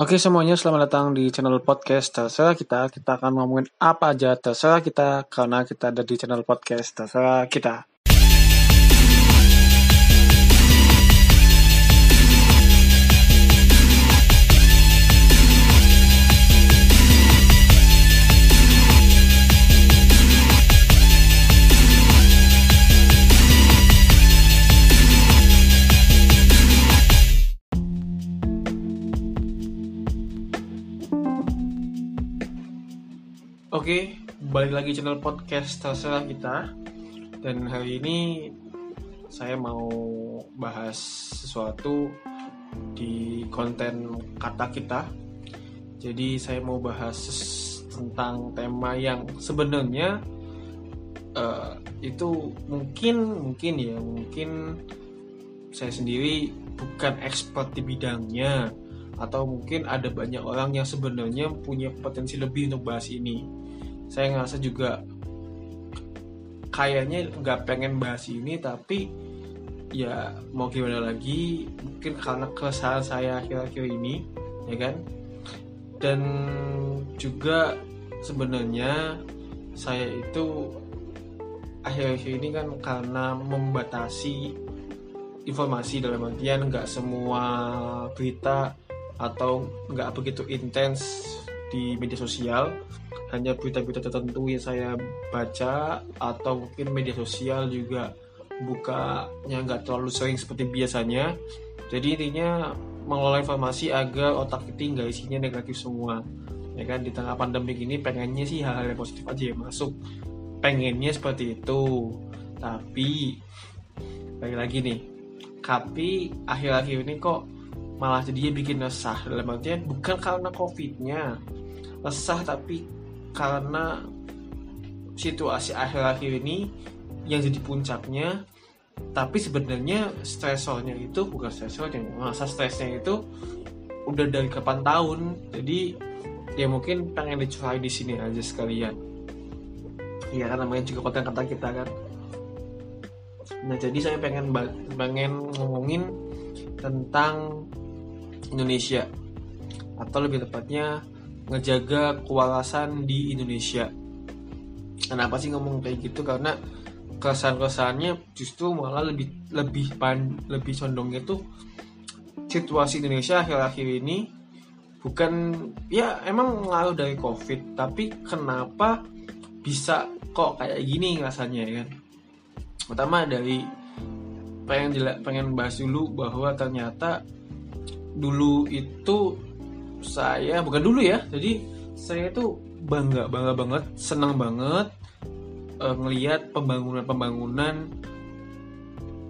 Oke semuanya, selamat datang di channel podcast terserah kita. Kita akan ngomongin apa aja terserah kita karena kita ada di channel podcast terserah kita. Oke, balik lagi channel podcast terserah kita. Dan hari ini saya mau bahas sesuatu di konten kata kita. Jadi saya mau bahas tentang tema yang sebenarnya uh, itu mungkin mungkin ya mungkin saya sendiri bukan expert di bidangnya atau mungkin ada banyak orang yang sebenarnya punya potensi lebih untuk bahas ini saya ngerasa juga kayaknya nggak pengen bahas ini tapi ya mau gimana lagi mungkin karena keresahan saya akhir-akhir ini ya kan? Dan juga sebenarnya saya itu akhir-akhir ini kan karena membatasi informasi dalam artian nggak semua berita atau nggak begitu intens di media sosial hanya berita-berita tertentu yang saya baca atau mungkin media sosial juga bukanya nggak terlalu sering seperti biasanya. Jadi intinya mengelola informasi agar otak kita nggak isinya negatif semua. Ya kan di tengah pandemi ini pengennya sih hal-hal yang positif aja ya masuk. Pengennya seperti itu. Tapi lagi lagi nih tapi akhir-akhir ini kok malah jadinya bikin resah. Dalam artian bukan karena covidnya. Resah tapi karena situasi akhir-akhir ini yang jadi puncaknya tapi sebenarnya stresornya itu bukan stresornya masa stresnya itu udah dari kapan tahun. Jadi ya mungkin pengen dicurahi di sini aja sekalian. Ya kan namanya juga konten kata kita kan. Nah jadi saya pengen pengen ngomongin tentang Indonesia. Atau lebih tepatnya ngejaga kewarasan di Indonesia. Kenapa sih ngomong kayak gitu? Karena kesan-kesannya justru malah lebih lebih pan lebih condong itu situasi Indonesia akhir-akhir ini bukan ya emang ngaruh dari covid tapi kenapa bisa kok kayak gini rasanya ya kan pertama dari pengen pengen bahas dulu bahwa ternyata dulu itu saya bukan dulu ya jadi saya itu bangga bangga banget senang banget uh, ngelihat pembangunan-pembangunan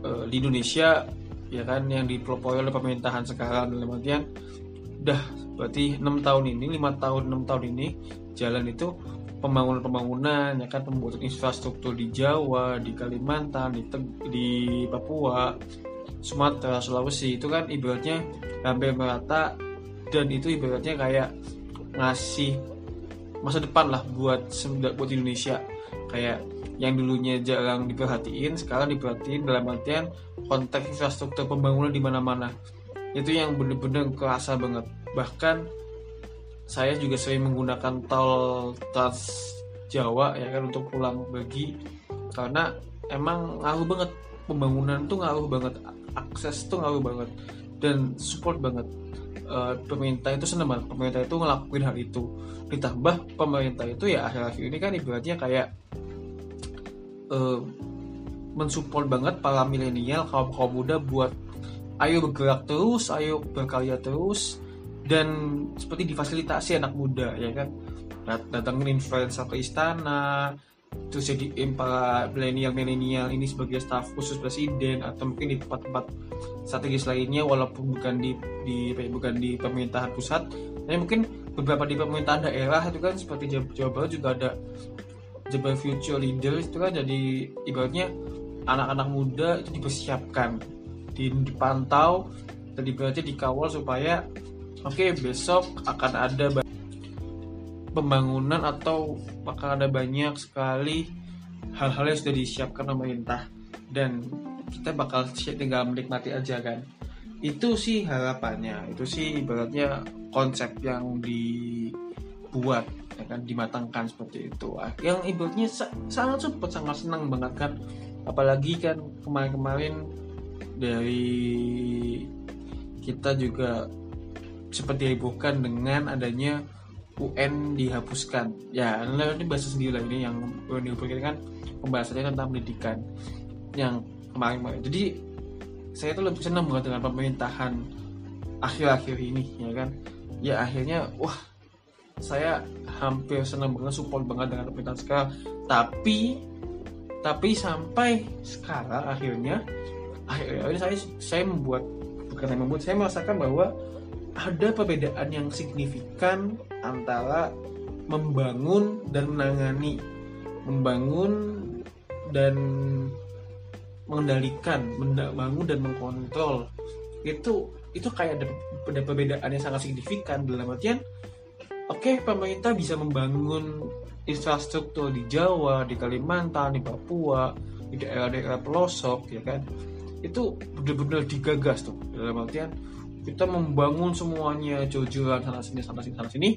uh, di Indonesia ya kan yang dipelopori oleh pemerintahan sekarang dalam artian udah berarti enam tahun ini lima tahun enam tahun ini jalan itu pembangunan-pembangunan ya kan pembuatan infrastruktur di Jawa di Kalimantan di di Papua Sumatera Sulawesi itu kan ibaratnya hampir merata dan itu ibaratnya kayak ngasih masa depan lah buat buat Indonesia. Kayak yang dulunya jarang diperhatiin sekarang diperhatiin dalam artian konteks infrastruktur pembangunan di mana-mana. Itu yang bener-bener kerasa banget. Bahkan saya juga sering menggunakan tol Trans Jawa ya kan untuk pulang pergi. Karena emang ngaruh banget. Pembangunan tuh ngaruh banget. Akses tuh ngaruh banget. Dan support banget uh, pemerintah itu senang banget. Pemerintah itu ngelakuin hal itu. Ditambah pemerintah itu ya akhir-akhir ini kan ibaratnya kayak uh, mensupport banget para milenial kaum kaum muda buat ayo bergerak terus ayo berkarya terus dan seperti difasilitasi anak muda ya kan? Datangin influencer ke istana terus jadi para milenial milenial ini sebagai staf khusus presiden atau mungkin di tempat-tempat strategis lainnya walaupun bukan di di bukan di pemerintahan pusat tapi mungkin beberapa di pemerintahan daerah itu kan seperti Jawa Barat juga ada Jabar Future Leaders itu kan jadi ibaratnya anak-anak muda itu dipersiapkan dipantau dan ibaratnya dikawal supaya oke okay, besok akan ada pembangunan atau akan ada banyak sekali hal-hal yang sudah disiapkan pemerintah. Dan kita bakal tinggal menikmati aja kan. Itu sih harapannya. Itu sih ibaratnya konsep yang dibuat ya kan dimatangkan seperti itu. Yang ibaratnya sangat cepat sangat senang banget kan. Apalagi kan kemarin-kemarin dari kita juga seperti hebohkan dengan adanya UN dihapuskan. Ya ini bahasa sendiri lah ini yang UN dihapuskan kan pembahasannya tentang pendidikan. Yang kemarin-kemarin. Jadi saya tuh lebih senang banget dengan pemerintahan akhir-akhir ini ya kan? Ya akhirnya wah saya hampir senang banget support banget dengan pemerintahan sekarang. Tapi tapi sampai sekarang akhirnya akhirnya saya saya membuat bukan yang membuat saya merasakan bahwa ada perbedaan yang signifikan antara membangun dan menangani. Membangun dan mengendalikan membangun dan mengkontrol. Itu itu kayak ada, ada perbedaan yang sangat signifikan. Dalam artian oke okay, pemerintah bisa membangun infrastruktur di Jawa di Kalimantan di Papua di daerah-daerah pelosok ya kan? Itu benar-benar digagas tuh. Dalam artian kita membangun semuanya jauh-jauhan sana sini sana sini sana sini.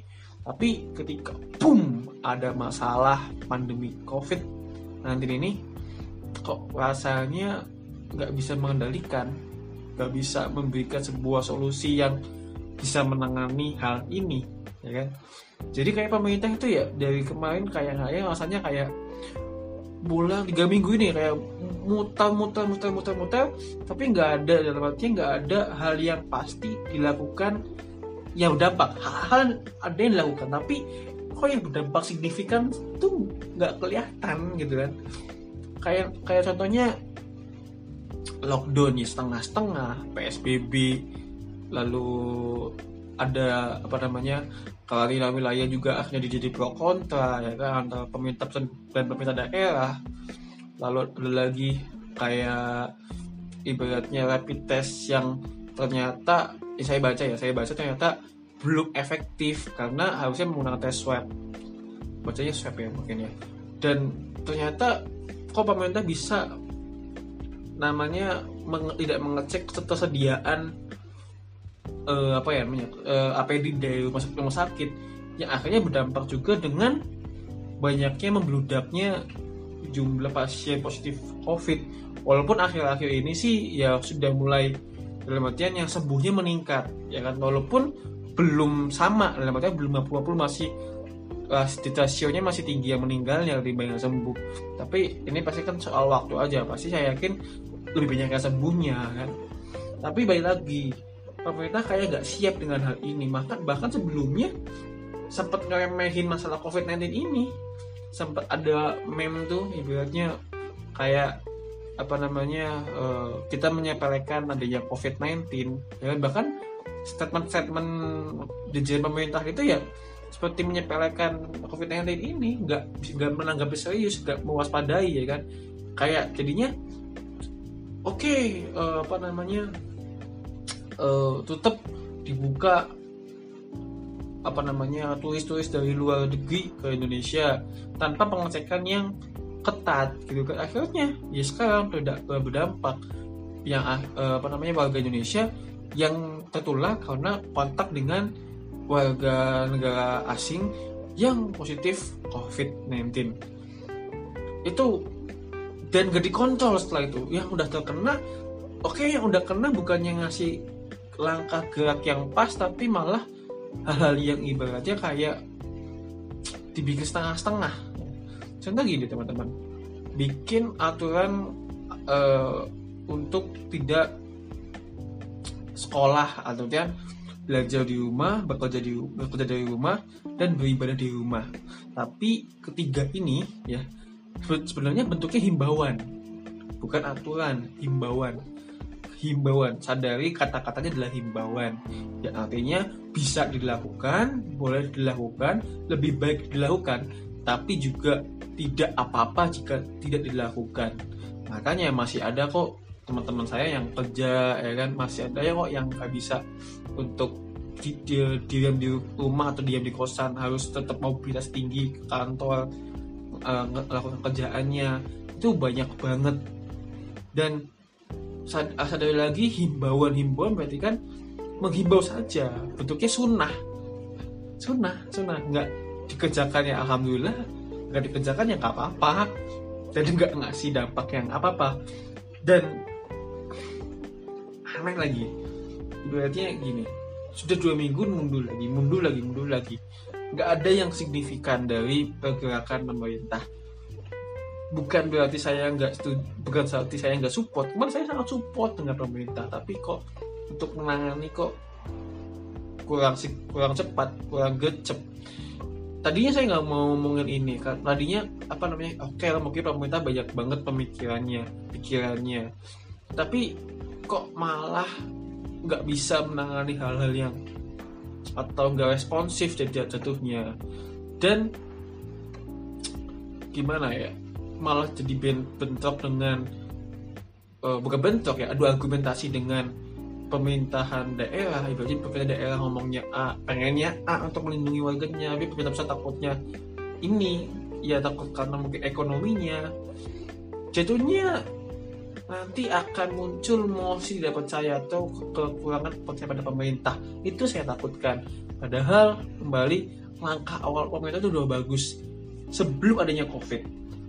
Tapi ketika boom ada masalah pandemi covid nanti ini kok rasanya nggak bisa mengendalikan nggak bisa memberikan sebuah solusi yang bisa menangani hal ini ya kan? Jadi kayak pemerintah itu ya dari kemarin kayak kayak rasanya kayak bulan tiga minggu ini kayak muter muter muter muter muter tapi nggak ada dalam artinya nggak ada hal yang pasti dilakukan yang berdampak. Hal, ada yang dilakukan tapi kok yang berdampak signifikan tuh nggak kelihatan gitu kan kayak kayak contohnya lockdown ya setengah-setengah PSBB lalu ada apa namanya kalau wilayah juga akhirnya dijadi pro kontra ya kan antara pemerintah dan pemerintah daerah. Lalu ada lagi kayak ibaratnya rapid test yang ternyata ya saya baca ya saya baca ternyata belum efektif karena harusnya menggunakan tes swab. Bacanya swab ya mungkin ya. Dan ternyata kok pemerintah bisa namanya meng, tidak mengecek ketersediaan uh, apa ya namanya uh, eh, APD dari rumah sakit rumah sakit. Yang akhirnya berdampak juga dengan banyaknya membludaknya jumlah pasien positif COVID. Walaupun akhir-akhir ini sih ya sudah mulai dalam artian yang sembuhnya meningkat ya kan? Walaupun belum sama dalam artian belum 50 masih uh, rasionya masih tinggi yang meninggal yang lebih banyak sembuh. Tapi ini pasti kan soal waktu aja. Pasti saya yakin lebih banyak yang sembuhnya kan? Tapi baik lagi pemerintah kayak gak siap dengan hal ini. Maka bahkan sebelumnya sempat ngeremehin masalah COVID-19 ini. Sempat ada meme tuh ibaratnya kayak apa namanya uh, kita menyepelekan adanya COVID-19 ya kan? bahkan statement-statement jajaran pemerintah itu ya seperti menyepelekan COVID-19 ini nggak nggak menanggapi serius nggak mewaspadai ya kan? Kayak jadinya oke okay, uh, eh, apa namanya uh, tetap dibuka apa namanya turis-turis dari luar negeri ke Indonesia tanpa pengecekan yang ketat gitu kan? Akhirnya ya sekarang tidak berdampak yang uh, apa namanya warga Indonesia yang tertular karena kontak dengan warga negara asing yang positif COVID-19 itu dan gak dikontrol setelah itu. Yang udah terkena oke okay, yang udah kena bukannya ngasih langkah gerak yang pas tapi malah hal-hal yang ibaratnya kayak dibikin setengah-setengah. Contoh gini teman-teman. Bikin aturan uh, untuk tidak sekolah atau dia belajar di rumah bekerja di bekerja dari rumah dan beribadah di rumah. Tapi ketiga ini ya sebenarnya bentuknya himbauan bukan aturan himbauan. Himbauan sadari kata-katanya adalah himbauan. Yang artinya bisa dilakukan boleh dilakukan lebih baik dilakukan tapi juga tidak apa-apa jika tidak dilakukan. Makanya masih ada kok teman-teman saya yang kerja ya kan? Masih ada ya kok yang nggak bisa untuk di, di, diam di rumah atau diam di kosan harus tetap mobilitas tinggi ke kantor uh, melakukan kerjaannya. Itu banyak banget. Dan sadari lagi himbauan-himbauan berarti kan menghimbau saja. Bentuknya sunnah. Sunnah sunnah. Nggak dikerjakan ya alhamdulillah. Nggak dikerjakan ya nggak apa-apa. Dan nggak ngasih dampak yang apa-apa. Dan aneh lagi. Berarti gini sudah dua minggu mundur lagi mundur lagi mundur lagi. Nggak ada yang signifikan dari pergerakan pemerintah. Bukan berarti saya nggak bukan berarti saya nggak support. Kemarin saya sangat support dengan pemerintah tapi kok untuk menangani kok kurang kurang cepat kurang gecep tadinya saya nggak mau ngomongin ini kan tadinya apa namanya oke okay mungkin pemerintah banyak banget pemikirannya pikirannya. Tapi kok malah nggak bisa menangani hal-hal yang atau nggak responsif jadi jatuhnya. Dan gimana ya malah jadi bentrok dengan uh, bukan bentrok ya adu argumentasi dengan pemerintahan daerah. Ibaratnya pemerintah daerah ngomongnya A pengennya A untuk melindungi warganya tapi pemerintah pusat takutnya ini ya takut karena mungkin ekonominya. Jatuhnya nanti akan muncul mosi tidak percaya atau kekurangan percaya pada pemerintah. Itu saya takutkan. Padahal kembali langkah awal pemerintah itu udah bagus sebelum adanya covid.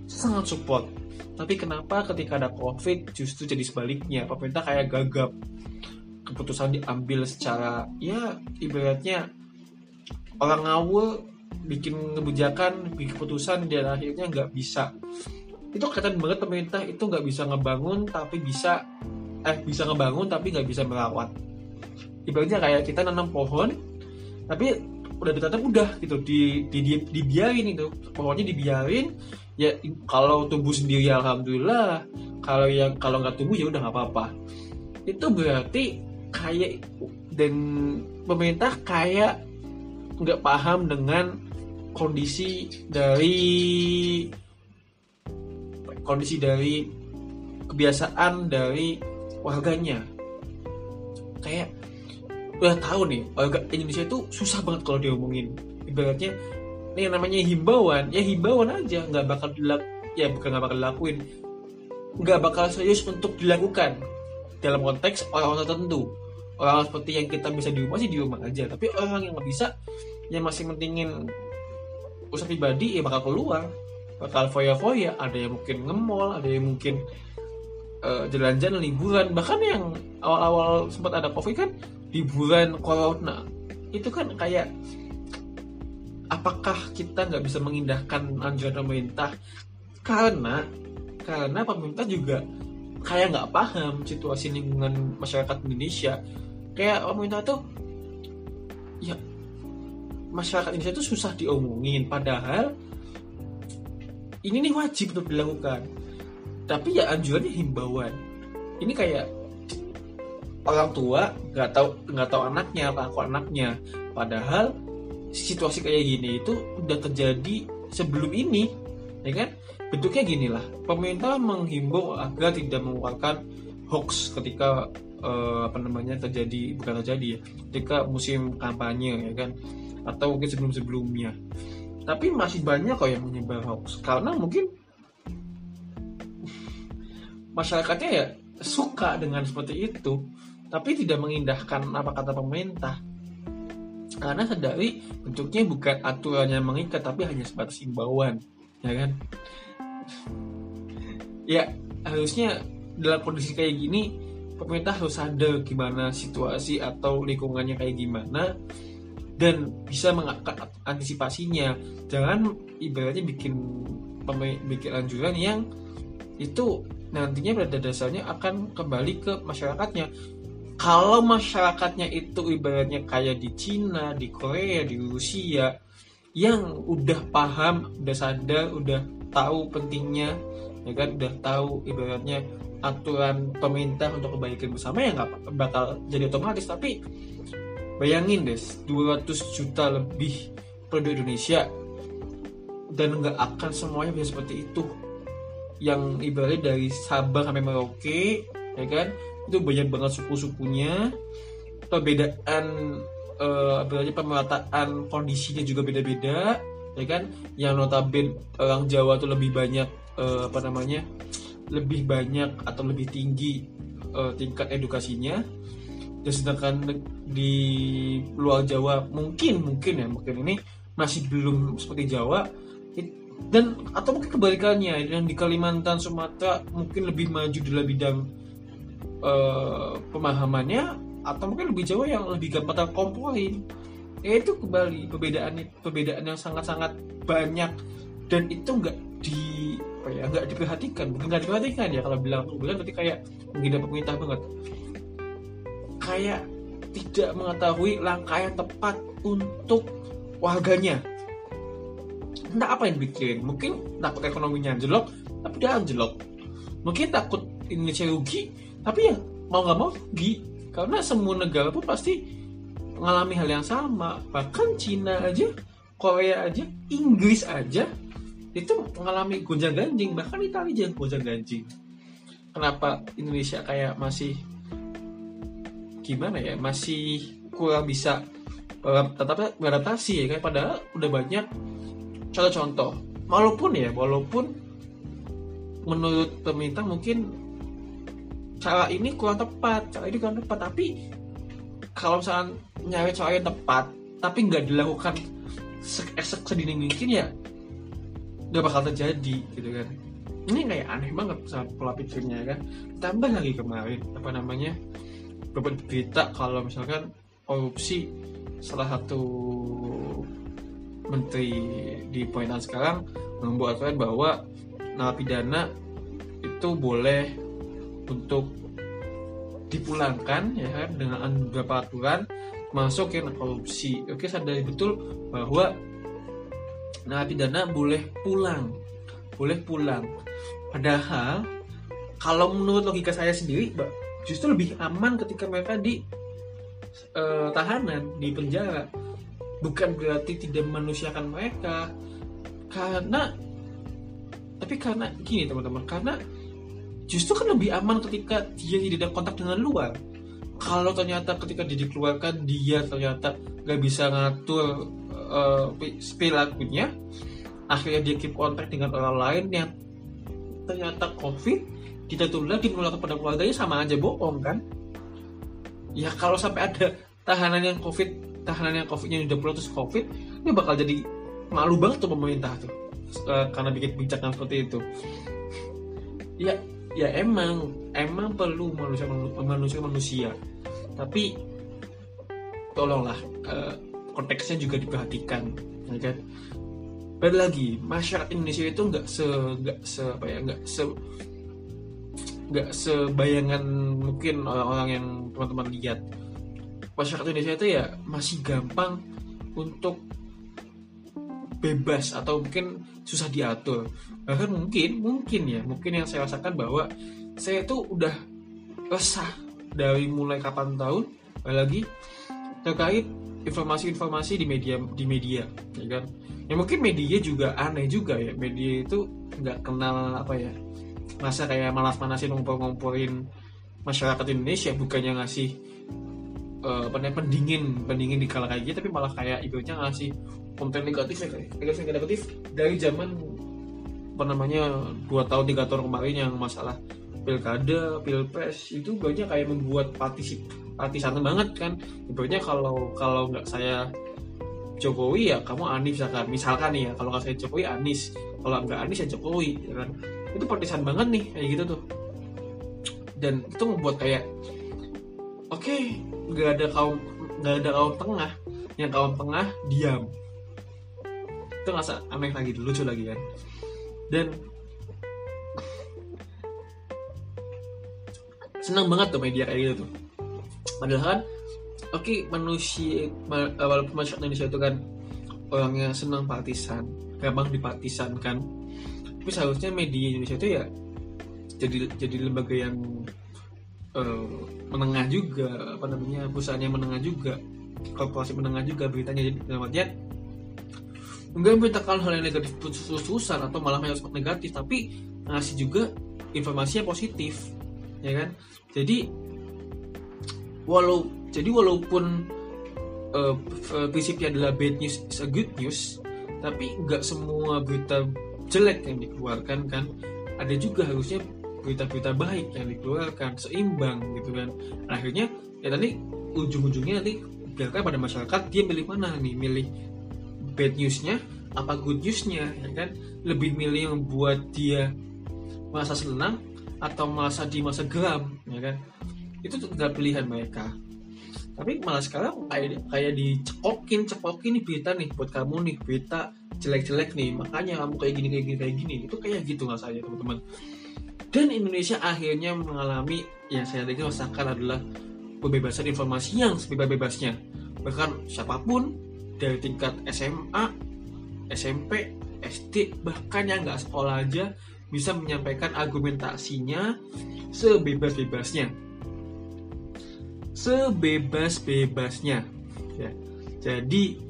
Sangat support. Tapi kenapa ketika ada covid justru jadi sebaliknya? Pemerintah kayak gagap. Keputusan diambil secara ya ibaratnya orang ngawur bikin kebijakan bikin keputusan dan akhirnya nggak bisa itu kelihatan banget pemerintah. Itu nggak bisa ngebangun tapi bisa eh bisa ngebangun tapi nggak bisa merawat. Ibaratnya kayak kita nanam pohon tapi udah ditanam udah gitu. Di, di, di dibiarin itu. Pohonnya dibiarin ya kalau tumbuh sendiri alhamdulillah. Kalau yang kalau nggak tumbuh ya udah nggak apa-apa. Itu berarti kayak dan pemerintah kayak nggak paham dengan kondisi dari kondisi dari kebiasaan dari warganya. Kayak udah tahu nih warga Indonesia itu susah banget kalau diomongin. Ibaratnya ini yang namanya himbauan ya himbauan aja nggak bakal dilak ya bukan nggak bakal dilakuin. Nggak bakal serius untuk dilakukan. Dalam konteks orang-orang tertentu. Orang seperti yang kita bisa di rumah sih di rumah aja. Tapi orang yang nggak bisa yang masih mentingin usaha pribadi ya bakal keluar bakal foya-foya ada yang mungkin ngemol ada yang mungkin uh, jalan-jalan liburan. Bahkan yang awal-awal sempat ada covid kan liburan corona itu kan kayak apakah kita nggak bisa mengindahkan anjuran pemerintah? Karena karena pemerintah juga kayak nggak paham situasi lingkungan masyarakat Indonesia. Kayak pemerintah tuh ya masyarakat Indonesia itu susah diomongin. Padahal ini nih wajib untuk dilakukan. Tapi ya anjurannya himbauan. Ini kayak orang tua nggak tahu nggak tahu anaknya apa aku anaknya. Padahal situasi kayak gini itu udah terjadi sebelum ini ya kan? Bentuknya gini lah. Pemerintah menghimbau agar tidak mengeluarkan hoax ketika uh, apa namanya terjadi bukan terjadi ya ketika musim kampanye ya kan? Atau mungkin sebelum sebelumnya tapi masih banyak kok yang menyebar hoax. Karena mungkin masyarakatnya ya suka dengan seperti itu tapi tidak mengindahkan apa kata pemerintah. Karena sadari bentuknya bukan aturan yang mengikat tapi hanya sebatas imbauan ya kan? Ya harusnya dalam kondisi kayak gini pemerintah harus sadar gimana situasi atau lingkungannya kayak gimana dan bisa mengantisipasinya. Jangan ibaratnya bikin bikin anjuran yang itu nantinya pada dasarnya akan kembali ke masyarakatnya. Kalau masyarakatnya itu ibaratnya kayak di Cina di Korea di Rusia yang udah paham udah sadar udah tahu pentingnya ya kan? Udah tahu ibaratnya aturan pemerintah untuk kebaikan bersama ya nggak bakal jadi otomatis. Tapi bayangin deh 200 juta lebih penduduk Indonesia. Dan nggak akan semuanya bisa seperti itu. Yang ibaratnya dari Sabang sampai Merauke ya kan? Itu banyak banget suku-sukunya. Perbedaan uh, pemerataan kondisinya juga beda-beda ya kan? Yang notabene orang Jawa tuh lebih banyak uh, apa namanya lebih banyak atau lebih tinggi uh, tingkat edukasinya sedangkan di luar Jawa mungkin mungkin ya mungkin ini masih belum seperti Jawa. Dan atau mungkin kebalikannya yang di Kalimantan Sumatera mungkin lebih maju dalam bidang uh, pemahamannya atau mungkin lebih Jawa yang lebih gampang terkomporin ya itu kembali perbedaan perbedaan yang sangat-sangat banyak. Dan itu nggak di apa ya nggak diperhatikan. Bukan nggak diperhatikan ya kalau bilang bilang berarti kayak mungkin pemerintah banget kayak tidak mengetahui langkah yang tepat untuk warganya. Entah apa yang dipikirin. Mungkin takut ekonominya anjlok tapi dia anjlok. Mungkin takut Indonesia rugi tapi ya mau nggak mau rugi. Karena semua negara pun pasti mengalami hal yang sama. Bahkan Cina aja Korea aja Inggris aja itu mengalami gonjang ganjing. Bahkan Italia juga gonjang ganjing. Kenapa Indonesia kayak masih gimana ya masih kurang bisa uh, tetap beradaptasi ya kayak padahal udah banyak contoh-contoh. Walaupun ya walaupun menurut pemerintah mungkin cara ini kurang tepat cara ini kurang tepat. Tapi kalau misalnya nyari cara yang tepat tapi nggak dilakukan sedini mungkin ya nggak bakal terjadi gitu kan. Ini kayak aneh banget sama pola pikirnya kan. Tambah lagi kemarin apa namanya beberapa berita kalau misalkan korupsi salah satu menteri di pemerintahan sekarang membuat aturan bahwa narapidana itu boleh untuk dipulangkan ya kan dengan beberapa aturan masuk yang korupsi. Oke sadari betul bahwa narapidana boleh pulang boleh pulang. Padahal kalau menurut logika saya sendiri justru lebih aman ketika mereka di uh, tahanan di penjara. Bukan berarti tidak memanusiakan mereka. Karena tapi karena gini teman-teman karena justru kan lebih aman ketika dia tidak kontak dengan luar. Kalau ternyata ketika dia dikeluarkan dia ternyata gak bisa ngatur uh, perilakunya akhirnya dia keep kontak dengan orang lain yang ternyata covid kita tular menular kepada keluarganya sama aja bohong kan? Ya kalau sampai ada tahanan yang covid tahanan yang covidnya udah pulang terus covid ini bakal jadi malu banget tuh pemerintah tuh uh, karena bikin kebijakan seperti itu. Ya ya emang emang perlu manusia manusia manusia. Tapi tolonglah uh, konteksnya juga diperhatikan ya kan? Balik lagi masyarakat Indonesia itu nggak se nggak se apa ya nggak se nggak sebayangan mungkin orang-orang yang teman-teman lihat. Masyarakat Indonesia itu ya masih gampang untuk bebas atau mungkin susah diatur. Bahkan mungkin mungkin ya mungkin yang saya rasakan bahwa saya itu udah resah dari mulai kapan tahun lagi terkait informasi-informasi di media di media ya kan? Ya mungkin media juga aneh juga ya media itu nggak kenal apa ya masa kayak malas manasin ngumpul-ngumpulin masyarakat Indonesia bukannya ngasih uh, pendingin pendingin di kala kayak gitu tapi malah kayak ibaratnya ngasih konten negatif ya negatif negatif dari zaman apa namanya dua tahun tiga tahun kemarin yang masalah pilkada pilpres itu banyak kayak membuat partisip partisan banget kan. Ibaratnya kalau kalau nggak saya Jokowi ya kamu Anies misalkan misalkan nih ya kalau nggak saya Jokowi Anies. Kalau nggak Anies ya Jokowi ya kan itu partisan banget nih kayak gitu tuh. Dan itu membuat kayak oke okay, nggak ada kaum nggak ada kaum tengah. Yang kaum tengah diam. Itu nggak aneh lagi lucu lagi kan. Dan senang banget tuh media kayak gitu tuh. Padahal kan oke okay, manusia walaupun masyarakat Indonesia itu kan orangnya senang partisan gampang dipartisankan tapi seharusnya media Indonesia itu ya jadi jadi lembaga yang uh, menengah juga apa namanya perusahaannya menengah juga korporasi menengah juga beritanya. Jadi dalam artian enggak memberitakan hal yang negatif khususan atau malah yang negatif tapi ngasih juga informasi yang positif ya kan? Jadi walau jadi walaupun uh, prinsipnya adalah bad news is a good news tapi nggak semua berita jelek yang dikeluarkan kan. Ada juga harusnya berita-berita baik yang dikeluarkan seimbang gitu kan. Nah, akhirnya ya tadi ujung-ujungnya nanti biarkan pada masyarakat dia milih mana nih? Milih bad newsnya apa good newsnya ya kan? Lebih milih yang buat dia merasa senang atau merasa di masa geram ya kan? Itu adalah pilihan mereka. Tapi malah sekarang kayak kayak dicekokin cekokin nih berita nih buat kamu nih berita jelek-jelek nih makanya kamu kayak gini kayak gini kayak gini. Itu kayak gitu nggak saya teman-teman. Dan Indonesia akhirnya mengalami yang saya tadi rasakan adalah kebebasan informasi yang sebebas-bebasnya. Bahkan siapa pun dari tingkat SMA SMP SD bahkan yang nggak sekolah aja bisa menyampaikan argumentasinya sebebas-bebasnya. Sebebas-bebasnya. Ya. Jadi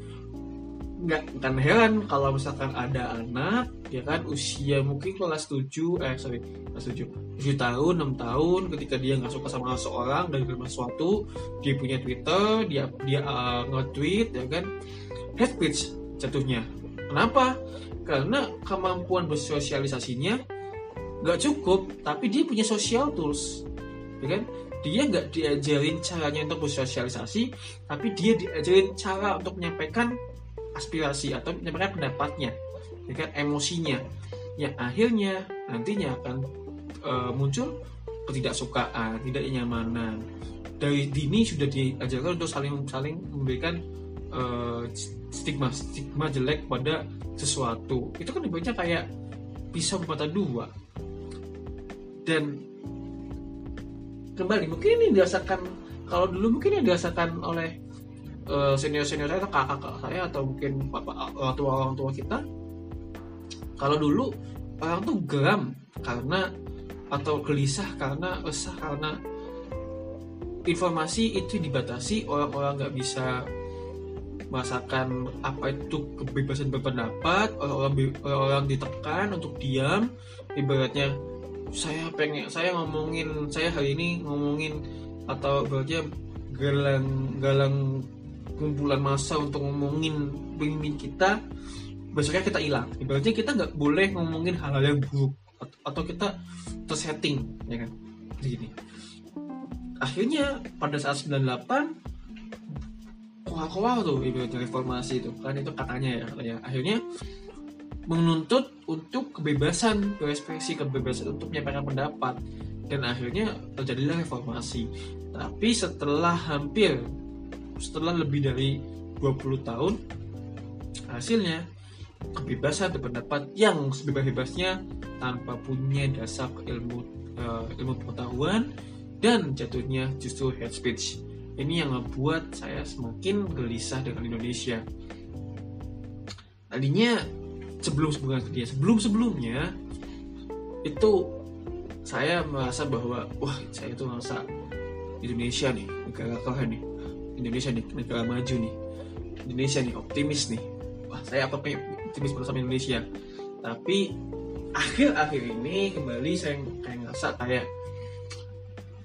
nggak kan heran kalau misalkan ada anak ya kan usia mungkin kelas 7 eh sorry kelas 7 7 tahun 6 tahun ketika dia nggak suka sama seseorang dan dalam sesuatu dia punya Twitter dia dia uh, nge-tweet ya kan hate speech jatuhnya. Kenapa? Karena kemampuan bersosialisasinya nggak cukup tapi dia punya social tools ya kan? Dia nggak diajarin caranya untuk bersosialisasi tapi dia diajarin cara untuk menyampaikan aspirasi atau menyampaikan pendapatnya ya kan emosinya yang akhirnya nantinya akan uh, muncul ketidaksukaan tidak nyamanan. Dari dini sudah diajarkan untuk saling saling memberikan uh, stigma stigma jelek pada sesuatu. Itu kan dibaca kayak pisau bermata dua. Dan kembali mungkin ini dirasakan kalau dulu mungkin yang dirasakan oleh uh, senior senior saya atau kakak kakak saya atau mungkin bapak orang tua orang tua kita kalau dulu orang tuh geram karena atau gelisah karena resah karena informasi itu dibatasi orang-orang nggak bisa merasakan apa itu kebebasan berpendapat orang-orang orang ditekan untuk diam. Ibaratnya saya pengen saya ngomongin saya hari ini ngomongin atau berarti galang galang kumpulan massa untuk ngomongin pemimpin kita besoknya kita hilang. Ibaratnya kita nggak boleh ngomongin hal-hal yang buruk. Atau kita tersetting ya kan? Begini akhirnya pada saat 98 koa-koa tuh ibaratnya reformasi itu. Kan itu katanya ya katanya. Akhirnya menuntut untuk kebebasan berekspresi, kebebasan untuk menyampaikan pendapat. Dan akhirnya terjadilah reformasi. Tapi setelah hampir setelah lebih dari 20 tahun hasilnya kebebasan berpendapat yang sebebas-bebasnya tanpa punya dasar ilmu uh, ilmu pengetahuan dan jatuhnya justru hate speech. Ini yang membuat saya semakin gelisah dengan Indonesia. Tadinya sebelum sebelum dia sebelum sebelumnya itu saya merasa bahwa wah saya itu merasa Indonesia nih negara keren nih Indonesia nih negara maju nih. Indonesia nih optimis nih. Wah saya apa optimis bersama Indonesia. Tapi akhir-akhir ini kembali saya kayak ngerasa kayak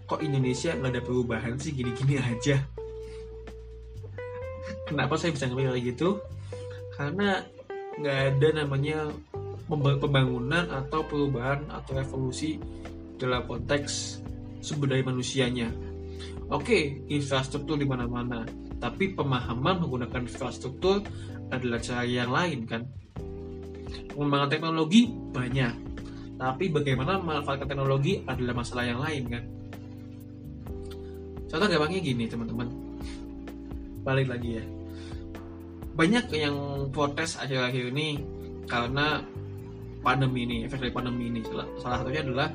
kok Indonesia nggak ada perubahan sih? Gini-gini aja. Kenapa saya bisa ngomong kayak gitu? Karena nggak ada namanya pembangunan atau perubahan atau revolusi dalam konteks sumber daya manusianya. Oke, infrastruktur di mana-mana, tapi pemahaman menggunakan infrastruktur adalah cara yang lain kan. Pengembangan teknologi banyak, tapi bagaimana memanfaatkan teknologi adalah masalah yang lain kan. Contoh gampangnya gini teman-teman, balik lagi ya. Banyak yang protes akhir-akhir ini karena pandemi ini efek dari pandemi ini. Salah satunya adalah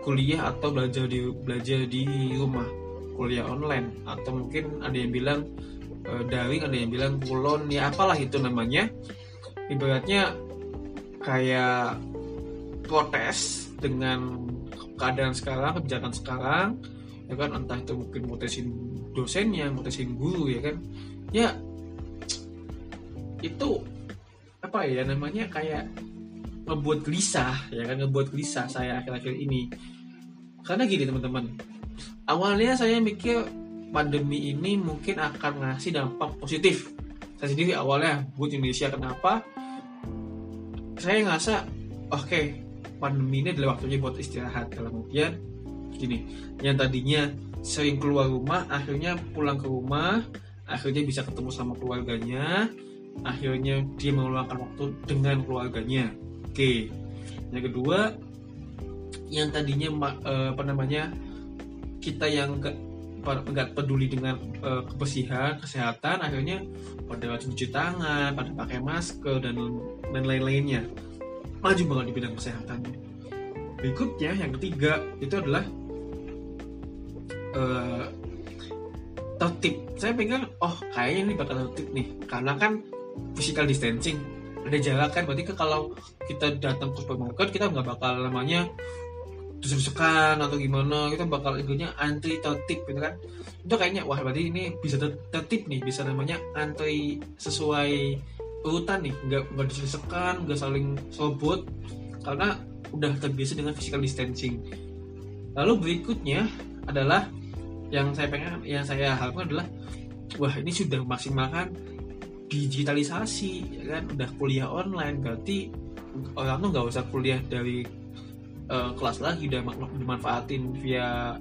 kuliah atau belajar di belajar di rumah kuliah online. Atau mungkin ada yang bilang e, daring ada yang bilang kulon ya apalah itu namanya. Ibaratnya kayak protes dengan keadaan sekarang kebijakan sekarang ya kan? Entah itu mungkin mutesin dosennya mutesin guru ya kan? Ya itu apa ya namanya? Kayak ngebuat gelisah ya kan? Ngebuat gelisah saya akhir-akhir ini. Karena gini teman-teman awalnya saya mikir pandemi ini mungkin akan ngasih dampak positif. Saya sendiri awalnya buat Indonesia kenapa? Saya ngerasa oke okay, pandemi ini adalah waktunya buat istirahat. Dalam artian gini yang tadinya sering keluar rumah akhirnya pulang ke rumah akhirnya bisa ketemu sama keluarganya akhirnya dia meluangkan waktu dengan keluarganya. Oke. Yang kedua yang tadinya eh, apa namanya kita yang nggak peduli dengan uh, kebersihan kesehatan akhirnya pada cuci tangan pada pakai masker dan dan lain-lainnya. Maju banget di bidang kesehatannya berikutnya yang ketiga itu adalah uh, tertib. Saya pengen oh kayaknya ini bakal tertib nih. Karena kan physical distancing ada jarak kan. Berarti kalau kita datang ke supermarket kita nggak bakal namanya desek-desekan atau gimana kita bakal intinya antri tertib gitu kan. Itu kayaknya wah berarti ini bisa tertib nih bisa namanya antri sesuai urutan nih. Nggak nggak desek-desekan nggak saling sobot karena udah terbiasa dengan physical distancing. Lalu berikutnya adalah yang saya pengen yang saya harapkan adalah wah ini sudah memaksimalkan digitalisasi ya kan. Udah kuliah online berarti orang tuh nggak usah kuliah dari uh, kelas lagi udah dimanfaatin via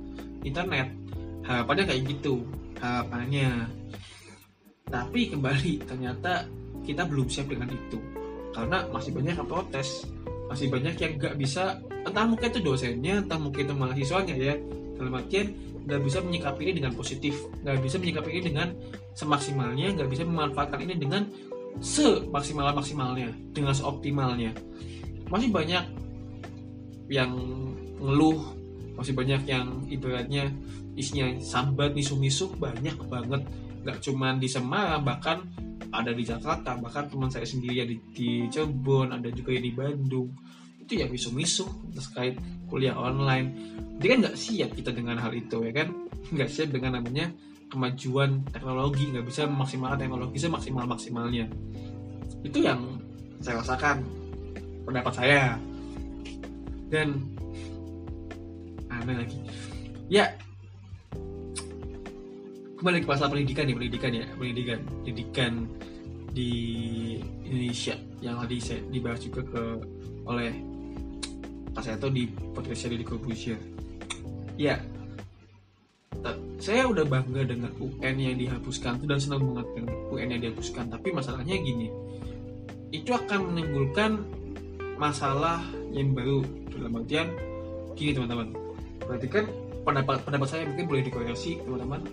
internet. Harapannya kayak gitu harapannya. Tapi kembali ternyata kita belum siap dengan itu karena masih banyak yang protes masih banyak yang nggak bisa entah mungkin itu dosennya entah mungkin itu mahasiswanya ya dalam artian nggak bisa menyikapi ini dengan positif nggak bisa menyikapi ini dengan semaksimalnya nggak bisa memanfaatkan ini dengan semaksimal maksimalnya dengan seoptimalnya. Masih banyak yang ngeluh masih banyak yang ibaratnya isinya sambat misu-misu banyak banget. Nggak cuma di Semarang bahkan ada di Jakarta bahkan teman saya sendiri ya di, di Cirebon ada juga yang di Bandung. Itu ya misu-misu terkait kuliah online. Dia kan nggak siap kita dengan hal itu ya kan? Nggak siap dengan namanya kemajuan teknologi nggak bisa memaksimalkan teknologi semaksimal maksimalnya itu yang saya rasakan pendapat saya dan aneh lagi. Ya. Kembali ke masalah pendidikan ya pendidikan ya. Pendidikan. Pendidikan di Indonesia. Yang tadi saya dibahas juga ke oleh Pak Seto di podcast di Corbusier ya. Saya udah bangga dengan UN yang dihapuskan. Dan senang banget dengan UN yang dihapuskan. Tapi masalahnya gini. Itu akan menimbulkan masalah yang baru dalam artian gini teman-teman. Berarti kan pendapat pendapat saya mungkin boleh dikoreksi teman-teman.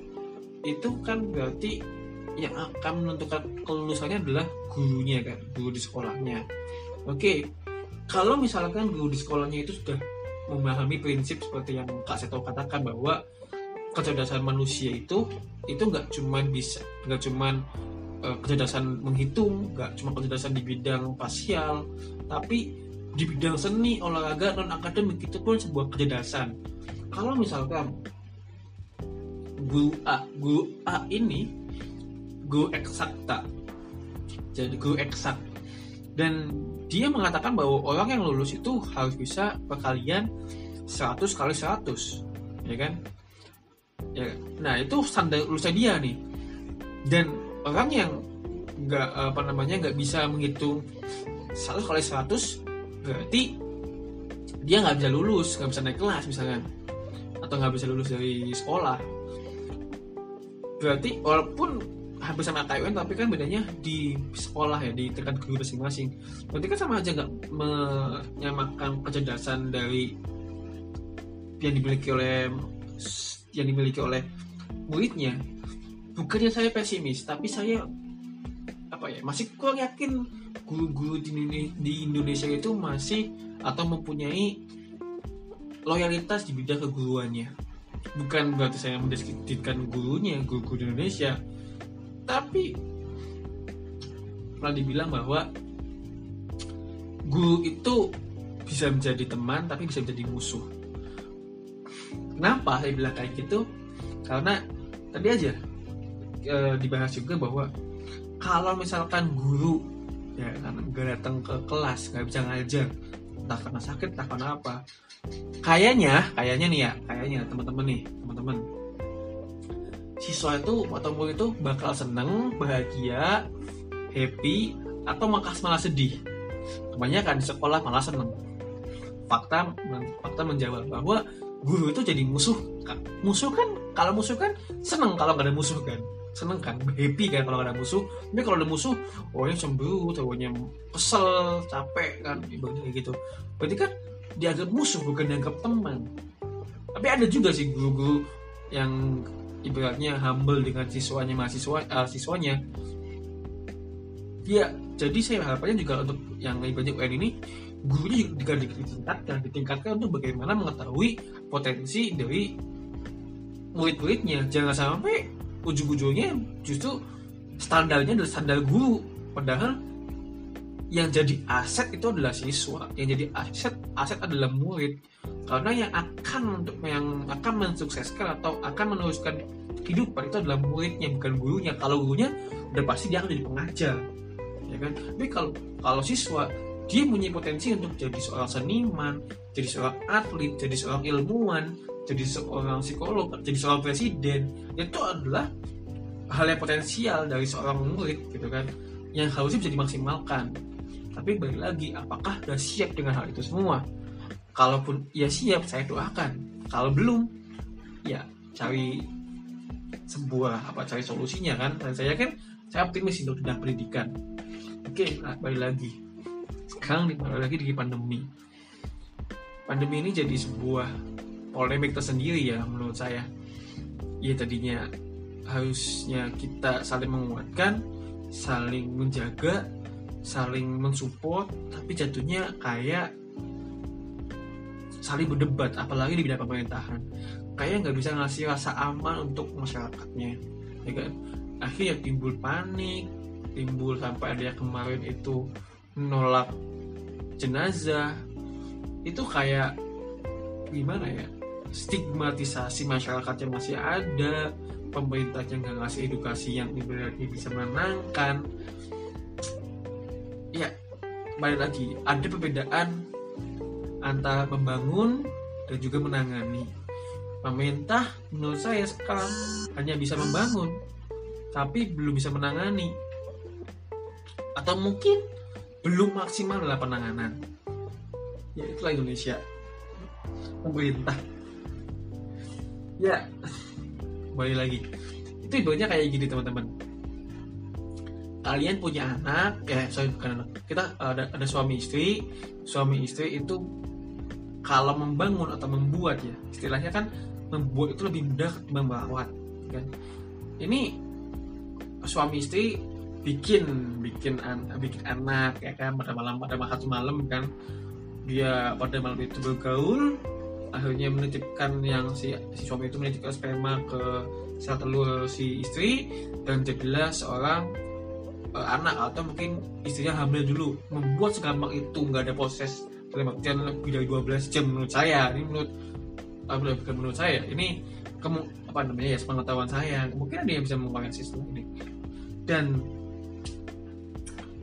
Itu kan berarti yang akan menentukan kelulusannya adalah gurunya kan? Guru di sekolahnya. Oke kalau misalkan guru di sekolahnya itu sudah memahami prinsip seperti yang kak Seto katakan bahwa kecerdasan manusia itu itu nggak cuma bisa nggak cuma uh, kecerdasan menghitung nggak cuma kecerdasan di bidang spasial tapi di bidang seni olahraga non akademik itu pun sebuah kecerdasan. Kalau misalkan guru A guru A ini guru eksakta. Jadi guru eksak. Dan dia mengatakan bahwa orang yang lulus itu harus bisa perkalian 100 kali 100 ya kan? Ya nah itu standar lulusnya dia nih. Dan orang yang nggak apa namanya nggak bisa menghitung 100 kali 100 berarti dia nggak bisa lulus nggak bisa naik kelas misalkan. Atau nggak bisa lulus dari sekolah. Berarti walaupun hampir sama KUN tapi kan bedanya di sekolah ya di tingkat guru masing-masing. Berarti kan sama aja nggak menyamakan kecerdasan dari yang dimiliki oleh yang dimiliki oleh muridnya. Bukannya saya pesimis tapi saya apa ya masih kurang yakin guru-guru di Indonesia itu masih atau mempunyai loyalitas di bidang keguruannya. Bukan berarti saya mendiskreditkan gurunya guru-guru di Indonesia. Tapi pernah dibilang bahwa guru itu bisa menjadi teman tapi bisa menjadi musuh. Kenapa saya bilang kayak gitu? Karena tadi aja e, dibahas juga bahwa kalau misalkan guru ya karena nggak datang ke kelas nggak bisa ngajar. Entah karena sakit entah karena apa. Kayaknya kayaknya nih ya kayaknya teman-teman nih teman-teman. Siswa itu atau murid itu bakal seneng bahagia happy atau malah malah sedih. Kebanyakan di sekolah malah seneng. Fakta fakta menjawab bahwa guru itu jadi musuh musuh kan kalau musuh kan seneng kalau nggak ada musuh kan seneng kan happy kan kalau ada musuh. Tapi kalau ada musuh oh yang cemburu cowoknya kesel capek kan ibaratnya kayak gitu. Berarti kan dianggap musuh bukan dianggap teman. Tapi ada juga sih guru-guru yang ibaratnya humble dengan siswanya mahasiswa uh, siswanya. Ya jadi saya harapannya juga untuk yang ibaratnya UN ini gurunya juga ditingkatkan ditingkatkan untuk bagaimana mengetahui potensi dari murid-muridnya. Jangan sampai ujung-ujungnya justru standarnya adalah standar guru. Padahal yang jadi aset itu adalah siswa. Yang jadi aset aset adalah murid. Karena yang akan untuk yang akan mensukseskan atau akan meneruskan kehidupan itu adalah muridnya bukan gurunya. Kalau gurunya udah pasti dia akan jadi pengajar ya kan? Tapi kalau kalau siswa dia punya potensi untuk jadi seorang seniman jadi seorang atlet jadi seorang ilmuwan jadi seorang psikolog, jadi seorang presiden itu adalah hal yang potensial dari seorang murid gitu kan yang harusnya bisa dimaksimalkan. Tapi balik lagi apakah sudah siap dengan hal itu semua? Kalaupun ya siap saya doakan. Kalau belum ya cari sebuah apa cari solusinya kan. Dan saya kan saya optimis untuk tidak pendidikan. Oke nah, balik lagi. Sekarang balik lagi di pandemi. Pandemi ini jadi sebuah polemik tersendiri ya menurut saya. Ya tadinya harusnya kita saling menguatkan saling menjaga saling mensupport tapi jatuhnya kayak saling berdebat apalagi di bidang pemerintahan. Kayak nggak bisa ngasih rasa aman untuk masyarakatnya ya kan? Akhirnya timbul panik timbul sampai ada yang kemarin itu menolak jenazah. Itu kayak gimana ya stigmatisasi masyarakatnya masih ada pemerintahnya nggak ngasih edukasi yang ibaratnya bisa menenangkan. Ya balik lagi ada perbedaan antara membangun dan juga menangani. Pemerintah menurut saya sekarang hanya bisa membangun tapi belum bisa menangani. Atau mungkin belum maksimal dalam penanganan. Ya itulah Indonesia. Pemerintah ya. Balik lagi. Itu ibaratnya kayak gini teman-teman. Kalian punya anak ya sorry bukan anak. Kita ada ada suami istri. Suami istri itu kalau membangun atau membuat ya istilahnya kan membuat itu lebih mudah ketimbang kan? Ini suami istri bikin bikin an, bikin anak ya kan? Pada malam pada satu malam kan? Dia pada malam itu bergaul akhirnya menitipkan yang si, si suami itu menitipkan sperma ke sel telur si istri dan jadilah seorang uh, anak atau mungkin istrinya hamil dulu. Membuat segampang itu nggak ada proses artian lebih dari 12 jam menurut saya. Ini menurut uh, bukan menurut saya. Ini kamu apa namanya ya pengetahuan saya. Mungkin yang bisa mengoreksi sistem ini. Dan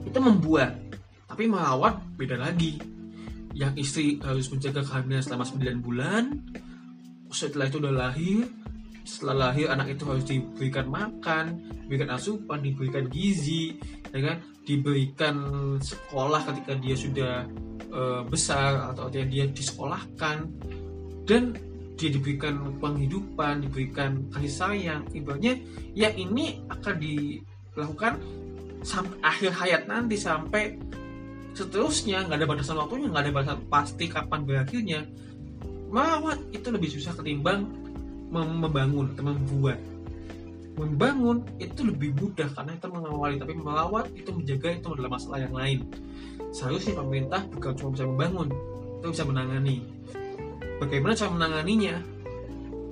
itu membuat tapi merawat beda lagi yang istri harus menjaga kehamilan selama 9 bulan. Setelah itu udah lahir. Setelah lahir anak itu harus diberikan makan diberikan asupan diberikan gizi ya kan? Diberikan sekolah ketika dia sudah e, besar atau dia dia disekolahkan. Dan dia diberikan penghidupan diberikan kasih sayang. Ibaratnya yang ini akan dilakukan sampai akhir hayat nanti sampai seterusnya nggak ada batasan waktunya nggak ada batasan pasti kapan berakhirnya merawat itu lebih susah ketimbang membangun atau membuat. Membangun itu lebih mudah karena itu mengawali tapi merawat itu menjaga itu adalah masalah yang lain. Seharusnya pemerintah bukan cuma bisa membangun itu bisa menangani. Bagaimana cara menanganinya?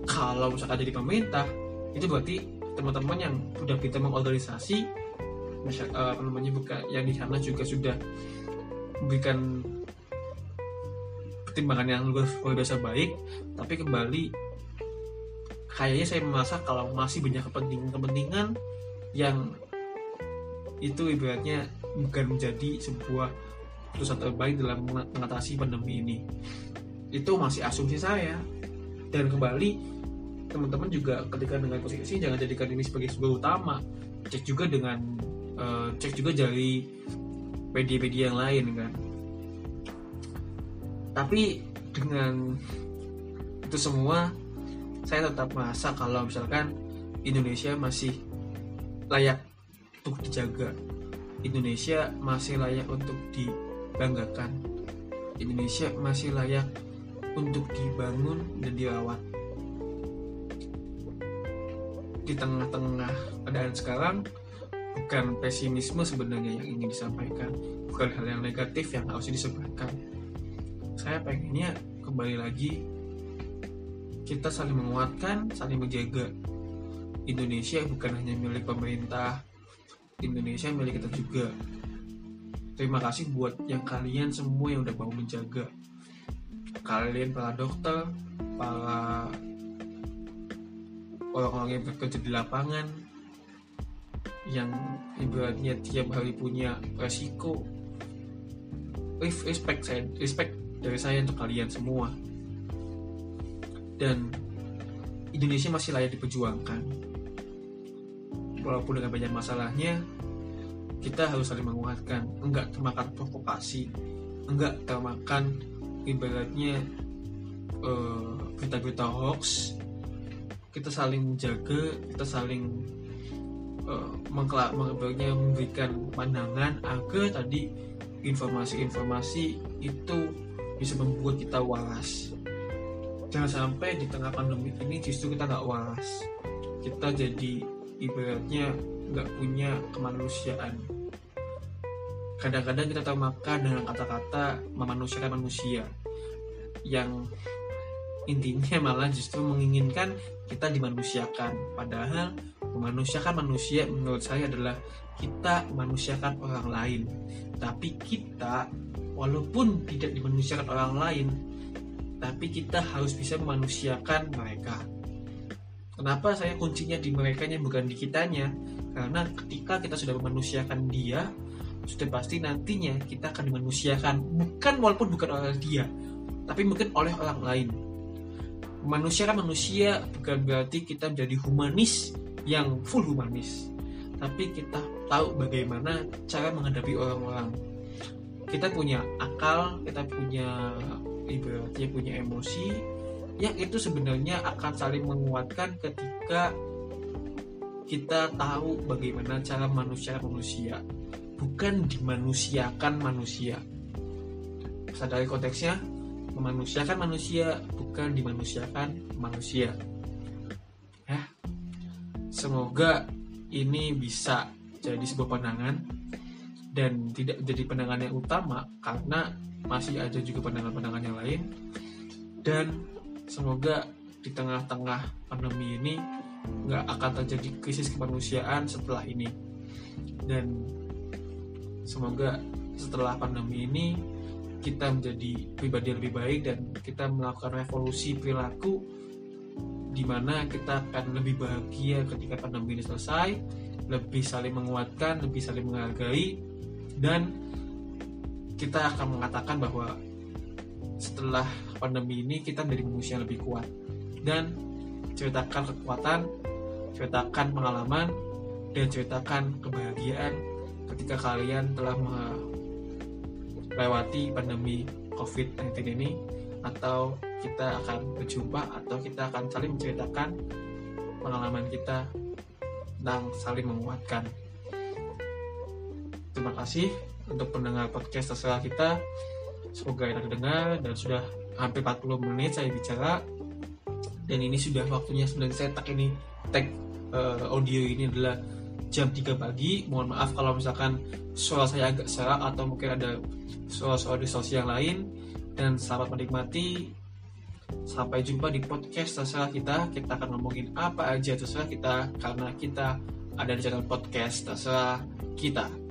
Kalau misalkan jadi pemerintah itu berarti teman-teman yang sudah bisa mengorganisasi apa namanya buka yang di sana juga sudah memberikan pertimbangan yang luar biasa baik tapi kembali kayaknya saya merasa kalau masih banyak kepentingan-kepentingan yang itu ibaratnya bukan menjadi sebuah keputusan terbaik dalam mengatasi pandemi ini. Itu masih asumsi saya. Dan kembali teman-teman juga ketika dengan posisi jangan jadikan ini sebagai sebuah utama. Cek juga dengan uh, cek juga dari media-media yang lain kan. Tapi dengan itu semua saya tetap merasa kalau misalkan Indonesia masih layak untuk dijaga. Indonesia masih layak untuk dibanggakan. Indonesia masih layak untuk dibangun dan dirawat. Di tengah-tengah keadaan sekarang bukan pesimisme sebenarnya yang ingin disampaikan bukan hal yang negatif yang harus disebarkan. Saya pengennya kembali lagi kita saling menguatkan saling menjaga. Indonesia bukan hanya milik pemerintah Indonesia milik kita juga. Terima kasih buat yang kalian semua yang udah mau menjaga. Kalian para dokter para orang-orang yang bekerja di lapangan yang ibaratnya tiap hari punya resiko respect saya respect dari saya untuk kalian semua. Dan Indonesia masih layak diperjuangkan. Walaupun dengan banyak masalahnya kita harus saling menguatkan. Enggak termakan provokasi enggak termakan ibaratnya uh, berita-berita hoax. Kita saling menjaga kita saling uh, memberikan pandangan agar tadi informasi-informasi itu bisa membuat kita waras. Jangan sampai di tengah pandemi ini justru kita nggak waras. Kita jadi ibaratnya nggak punya kemanusiaan. Kadang-kadang kita termakan dengan kata-kata memanusiakan manusia yang intinya malah justru menginginkan kita dimanusiakan. Padahal memanusiakan manusia menurut saya adalah kita memanusiakan orang lain. Tapi kita walaupun tidak dimanusiakan orang lain tapi kita harus bisa memanusiakan mereka. Kenapa saya kuncinya di mereka bukan di kitanya? Karena ketika kita sudah memanusiakan dia sudah pasti nantinya kita akan dimanusiakan. Bukan walaupun bukan oleh dia tapi mungkin oleh orang lain. Manusia kan manusia bukan berarti kita menjadi humanis yang full humanis. Tapi kita tahu bagaimana cara menghadapi orang-orang. Kita punya akal kita punya ibaratnya punya emosi yang itu sebenarnya akan saling menguatkan ketika kita tahu bagaimana cara manusia manusia. Bukan dimanusiakan manusia. Sadari konteksnya memanusiakan manusia bukan dimanusiakan manusia semoga ini bisa jadi sebuah pandangan dan tidak jadi pandangan yang utama karena masih ada juga pandangan-pandangan yang lain. Dan semoga di tengah-tengah pandemi ini nggak akan terjadi krisis kemanusiaan setelah ini. Dan semoga setelah pandemi ini kita menjadi pribadi lebih baik dan kita melakukan revolusi perilaku di mana kita akan lebih bahagia ketika pandemi ini selesai, lebih saling menguatkan, lebih saling menghargai, dan kita akan mengatakan bahwa setelah pandemi ini kita menjadi manusia yang lebih kuat. Dan ceritakan kekuatan, ceritakan pengalaman, dan ceritakan kebahagiaan ketika kalian telah melewati pandemi COVID-19 ini atau kita akan berjumpa atau kita akan saling menceritakan pengalaman kita dan saling menguatkan. Terima kasih untuk pendengar podcast terserah kita. Semoga enak dengar dan sudah hampir 40 menit saya bicara dan ini sudah waktunya sebenarnya saya tag ini tag uh, audio ini adalah jam 3 pagi. Mohon maaf kalau misalkan suara saya agak serak atau mungkin ada suara-suara distorsi yang lain. Dan selamat menikmati. Sampai jumpa di podcast terserah kita. Kita akan ngomongin apa aja terserah kita karena kita ada di channel podcast terserah kita.